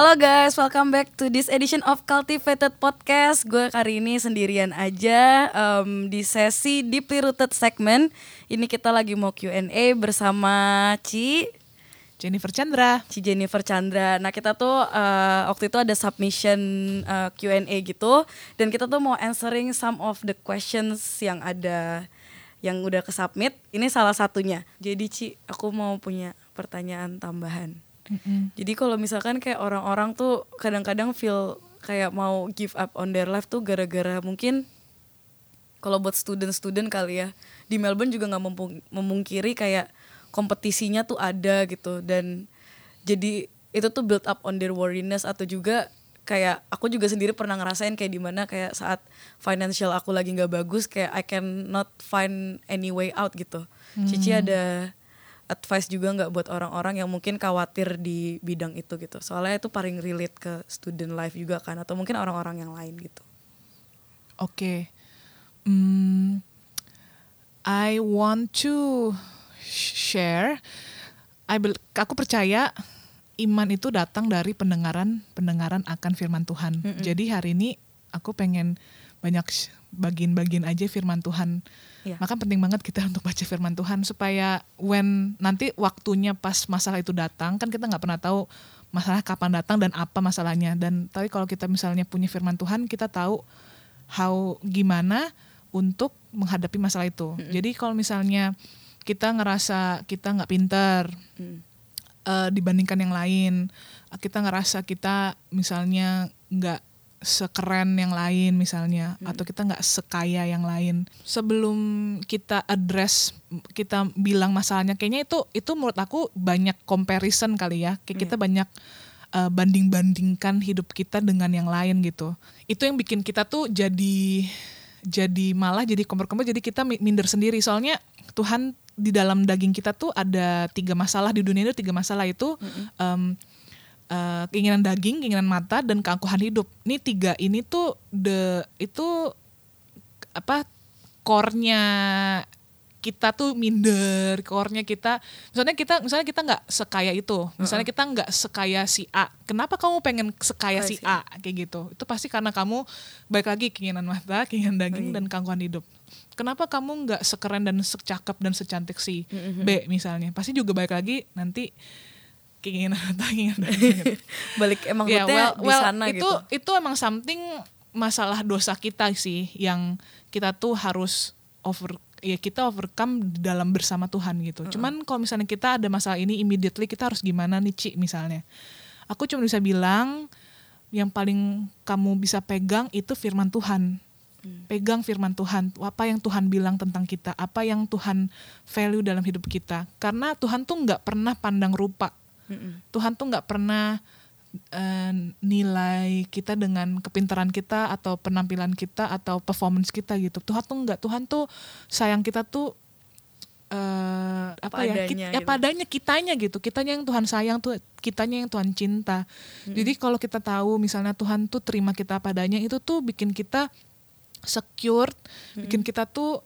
Halo guys, welcome back to this edition of Cultivated Podcast. Gue kali ini sendirian aja um, di sesi Deeply Rooted segment. Ini kita lagi mau Q&A bersama Ci Jennifer Chandra. Ci Jennifer Chandra. Nah kita tuh uh, waktu itu ada submission uh, Q&A gitu, dan kita tuh mau answering some of the questions yang ada yang udah ke submit. Ini salah satunya. Jadi Ci, aku mau punya pertanyaan tambahan. Mm-mm. Jadi kalau misalkan kayak orang-orang tuh kadang-kadang feel kayak mau give up on their life tuh gara-gara mungkin kalau buat student-student kali ya di Melbourne juga nggak memungkiri kayak kompetisinya tuh ada gitu dan jadi itu tuh build up on their worriness atau juga kayak aku juga sendiri pernah ngerasain kayak di mana kayak saat financial aku lagi nggak bagus kayak I can not find any way out gitu. Cici ada advice juga nggak buat orang-orang yang mungkin khawatir di bidang itu gitu soalnya itu paling relate ke student life juga kan atau mungkin orang-orang yang lain gitu Oke. Hmm, I want to share. I aku percaya iman itu datang dari pendengaran pendengaran akan firman Tuhan. Jadi hari ini aku pengen banyak bagian-bagian aja firman Tuhan. Iya. Maka penting banget kita untuk baca firman Tuhan supaya when nanti waktunya pas masalah itu datang kan kita nggak pernah tahu masalah kapan datang dan apa masalahnya. Dan tapi kalau kita misalnya punya firman Tuhan kita tahu how gimana untuk menghadapi masalah itu. Jadi kalau misalnya kita ngerasa kita nggak pinter eh, dibandingkan yang lain, kita ngerasa kita misalnya nggak sekeren yang lain misalnya, atau kita nggak sekaya yang lain. Sebelum kita address, kita bilang masalahnya, kayaknya itu itu menurut aku banyak comparison kali ya, kayak kita banyak uh, banding-bandingkan hidup kita dengan yang lain gitu. Itu yang bikin kita tuh jadi jadi malah jadi kompor-kompor jadi kita mi- minder sendiri. Soalnya Tuhan di dalam daging kita tuh ada tiga masalah di dunia itu tiga masalah. Itu em, eh, keinginan daging, keinginan mata dan keangkuhan hidup. Ini tiga ini tuh the itu apa core-nya kita tuh minder, core-nya kita misalnya kita misalnya kita nggak sekaya itu, misalnya kita nggak sekaya si A. Kenapa kamu pengen sekaya si A kayak gitu? Itu pasti karena kamu baik lagi keinginan mata, keinginan daging dan keangkuhan hidup. Kenapa kamu nggak sekeren dan secakep dan secantik si B misalnya? Pasti juga baik lagi nanti keinginan keinginan balik emang Ya, rootnya well, di well, sana itu gitu itu emang something masalah dosa kita sih yang kita tuh harus over ya kita overcome di dalam bersama Tuhan gitu. Cuman kalau misalnya kita ada masalah ini immediately kita harus gimana nih Ci misalnya. Aku cuma bisa bilang yang paling kamu bisa pegang itu firman Tuhan. Pegang firman Tuhan, apa yang Tuhan bilang tentang kita, apa yang Tuhan value dalam hidup kita. Karena Tuhan tuh nggak pernah pandang rupa. Tuhan tuh nggak pernah eh, nilai kita dengan kepintaran kita atau penampilan kita atau performance kita gitu. Tuhan tuh nggak, Tuhan tuh sayang kita tuh eh apa ya? Padanya Kit- ya gitu. padanya kitanya gitu. Kitanya yang Tuhan sayang tuh, kitanya yang Tuhan cinta. Jadi kalau kita tahu misalnya Tuhan tuh terima kita padanya itu tuh bikin kita secure, bikin kita tuh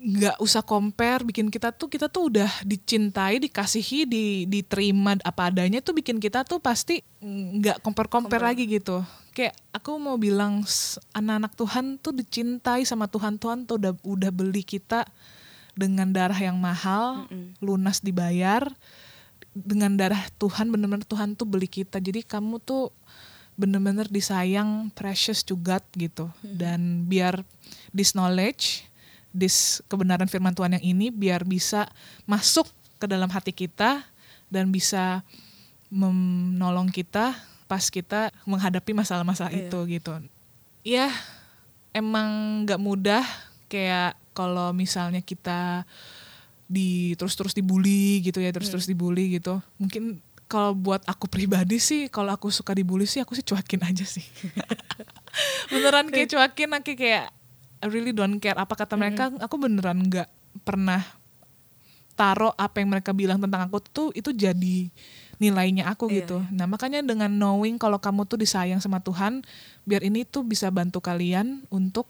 nggak usah compare bikin kita tuh kita tuh udah dicintai dikasihi di diterima apa adanya tuh bikin kita tuh pasti nggak compare compare. lagi gitu. Kayak aku mau bilang anak-anak Tuhan tuh dicintai sama Tuhan. Tuhan tuh udah udah beli kita dengan darah yang mahal lunas dibayar. Dengan darah Tuhan bener-bener Tuhan tuh beli kita. Jadi kamu tuh bener-bener disayang precious to God gitu. Dan biar this knowledge this kebenaran firman Tuhan yang ini biar bisa masuk ke dalam hati kita dan bisa menolong kita pas kita menghadapi masalah-masalah Iya. itu gitu. Ya emang nggak mudah kayak kalau misalnya kita di terus-terus dibully gitu ya terus-terus dibully gitu mungkin kalau buat aku pribadi sih kalau aku suka dibully sih aku sih cuekin aja sih beneran kayak cuekin aku kayak I really don't care apa kata mereka aku beneran nggak pernah taruh apa yang mereka bilang tentang aku tuh itu jadi nilainya aku Iya, gitu. Nah makanya dengan knowing kalau kamu tuh disayang sama Tuhan, biar ini tuh bisa bantu kalian untuk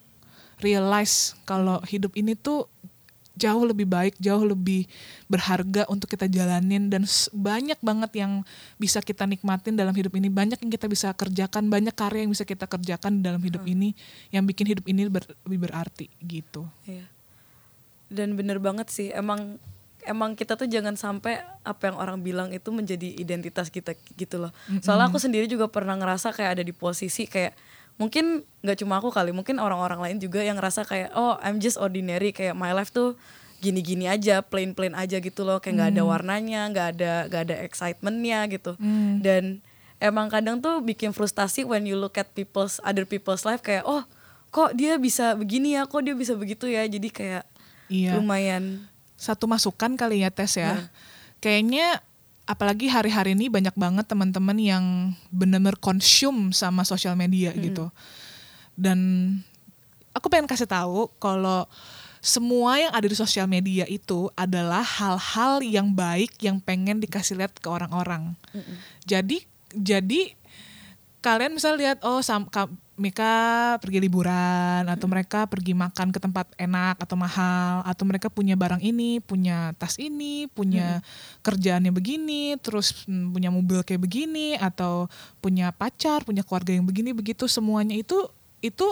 realize kalau hidup ini tuh jauh lebih baik, jauh lebih berharga untuk kita jalanin dan banyak banget yang bisa kita nikmatin dalam hidup ini, banyak yang kita bisa kerjakan, banyak karya yang bisa kita kerjakan dalam hidup ini yang bikin hidup ini ber- lebih berarti gitu. Iya. Dan bener banget sih, emang emang kita tuh jangan sampai apa yang orang bilang itu menjadi identitas kita gitu loh. Soalnya aku sendiri juga pernah ngerasa kayak ada di posisi kayak mungkin nggak cuma aku kali, mungkin orang-orang lain juga yang ngerasa kayak oh I'm just ordinary kayak my life tuh gini-gini aja, plain-plain aja gitu loh, kayak nggak ada warnanya, nggak ada nggak ada excitementnya gitu. Dan emang kadang tuh bikin frustasi when you look at people's other people's life kayak oh kok dia bisa begini ya, kok dia bisa begitu ya, jadi kayak Iya. lumayan satu masukan kali ya tes ya. Iya. Kayaknya apalagi hari-hari ini banyak banget teman-teman yang benar-benar consume sama sosial media gitu. Dan aku pengen kasih tahu kalau semua yang ada di sosial media itu adalah hal-hal yang baik yang pengen dikasih lihat ke orang-orang. Jadi jadi kalian misal lihat oh sam, ka- mereka pergi liburan atau mereka pergi makan ke tempat enak atau mahal atau mereka punya barang ini, punya tas ini, punya kerjaannya begini, terus mm, punya mobil kayak begini atau punya pacar, punya keluarga yang begini begitu semuanya itu itu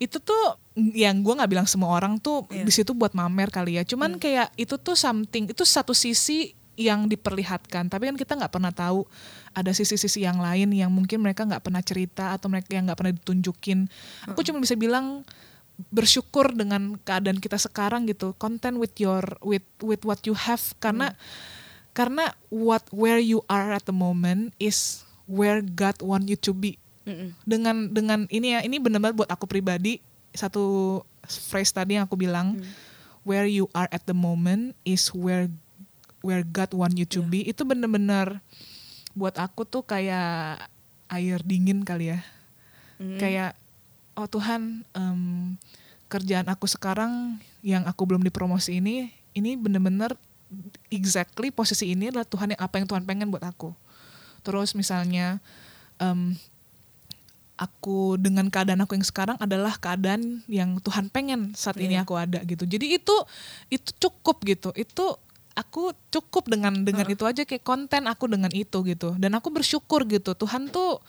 itu tuh yang gue nggak bilang semua orang tuh Iya. di situ buat mamer kali ya. Cuman kayak itu tuh something itu satu sisi yang diperlihatkan. Tapi kan kita nggak pernah tahu ada sisi-sisi yang lain yang mungkin mereka nggak pernah cerita atau mereka yang nggak pernah ditunjukin. Aku cuma bisa bilang bersyukur dengan keadaan kita sekarang gitu. Content with your with with what you have karena karena what where you are at the moment is where God want you to be Mm-mm. dengan dengan ini ya ini benar-benar buat aku pribadi satu phrase tadi yang aku bilang where you are at the moment is where where God want you to be itu benar-benar buat aku tuh kayak air dingin kali ya kayak oh Tuhan em, kerjaan aku sekarang yang aku belum dipromosi ini ini benar-benar exactly posisi ini adalah Tuhan yang apa yang Tuhan pengen buat aku terus misalnya em, aku dengan keadaan aku yang sekarang adalah keadaan yang Tuhan pengen saat ini Iya. aku ada gitu. Jadi itu itu cukup gitu. Itu aku cukup dengan dengan itu aja kayak konten aku dengan itu gitu. Dan aku bersyukur gitu. Tuhan tuh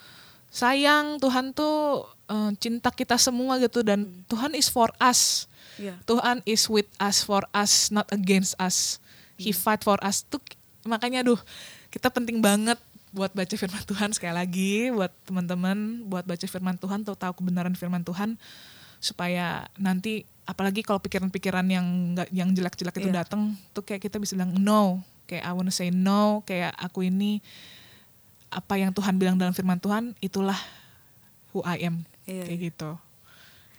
sayang, Tuhan tuh eh, cinta kita semua gitu dan Tuhan is for us. Iya. Tuhan is with us for us not against us. He fight for us tuh makanya aduh kita penting banget buat baca firman Tuhan sekali lagi buat teman-teman buat baca firman Tuhan tuh tahu kebenaran firman Tuhan supaya nanti apalagi kalau pikiran-pikiran yang nggak yang jelek-jelek itu Iya. datang tuh kayak kita bisa bilang no kayak I wanna say no kayak aku ini apa yang Tuhan bilang dalam firman Tuhan itulah who I am Iya, kayak gitu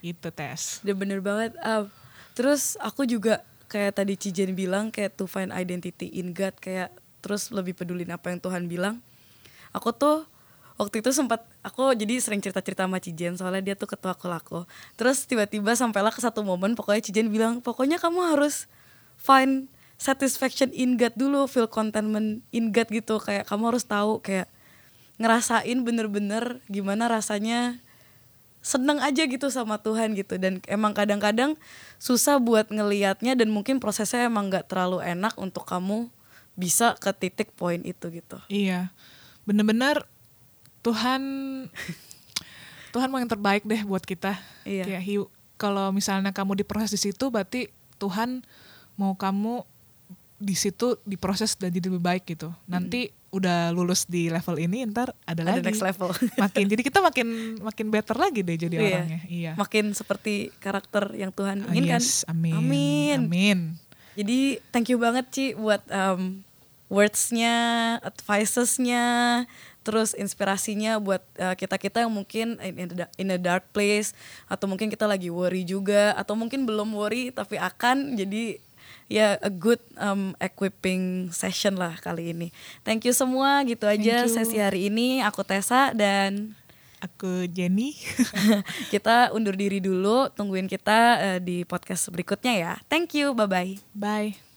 itu tes Udah bener banget. Ah, terus aku juga kayak tadi Cijen bilang kayak to find identity in God kayak terus lebih pedulin apa yang Tuhan bilang. Aku tuh waktu itu sempat aku jadi sering cerita-cerita sama Cijen soalnya dia tuh ketua kelako. Terus tiba-tiba sampailah ke satu momen pokoknya Cijen bilang pokoknya kamu harus find satisfaction in God dulu, feel contentment in God gitu kayak kamu harus tahu kayak ngerasain bener-bener gimana rasanya seneng aja gitu sama Tuhan gitu dan emang kadang-kadang susah buat ngelihatnya dan mungkin prosesnya emang nggak terlalu enak untuk kamu bisa ke titik poin itu gitu. Iya, bener-bener Tuhan Tuhan mau yang terbaik deh buat kita. Iya. Kayak hiu- kalau misalnya kamu diproses di situ, berarti Tuhan mau kamu di situ diproses dan jadi lebih baik gitu. Nanti udah lulus di level ini, ntar ada, Ada lagi. next level. makin jadi kita makin makin better lagi deh jadi Iya. orangnya. Iya. Makin seperti karakter yang Tuhan Ah, inginkan. yes, amin. Amin. Amin. Jadi thank you banget Ci buat um, wordsnya, advicesnya, terus inspirasinya buat uh, kita-kita yang mungkin in, in, the, in a dark place atau mungkin kita lagi worry juga atau mungkin belum worry tapi akan jadi ya a good um, equipping session lah kali ini. Thank you semua gitu aja sesi hari ini. Aku Tessa dan Aku Jenny. kita undur diri dulu. Tungguin kita uh, di podcast berikutnya ya. Thank you. Bye bye. Bye.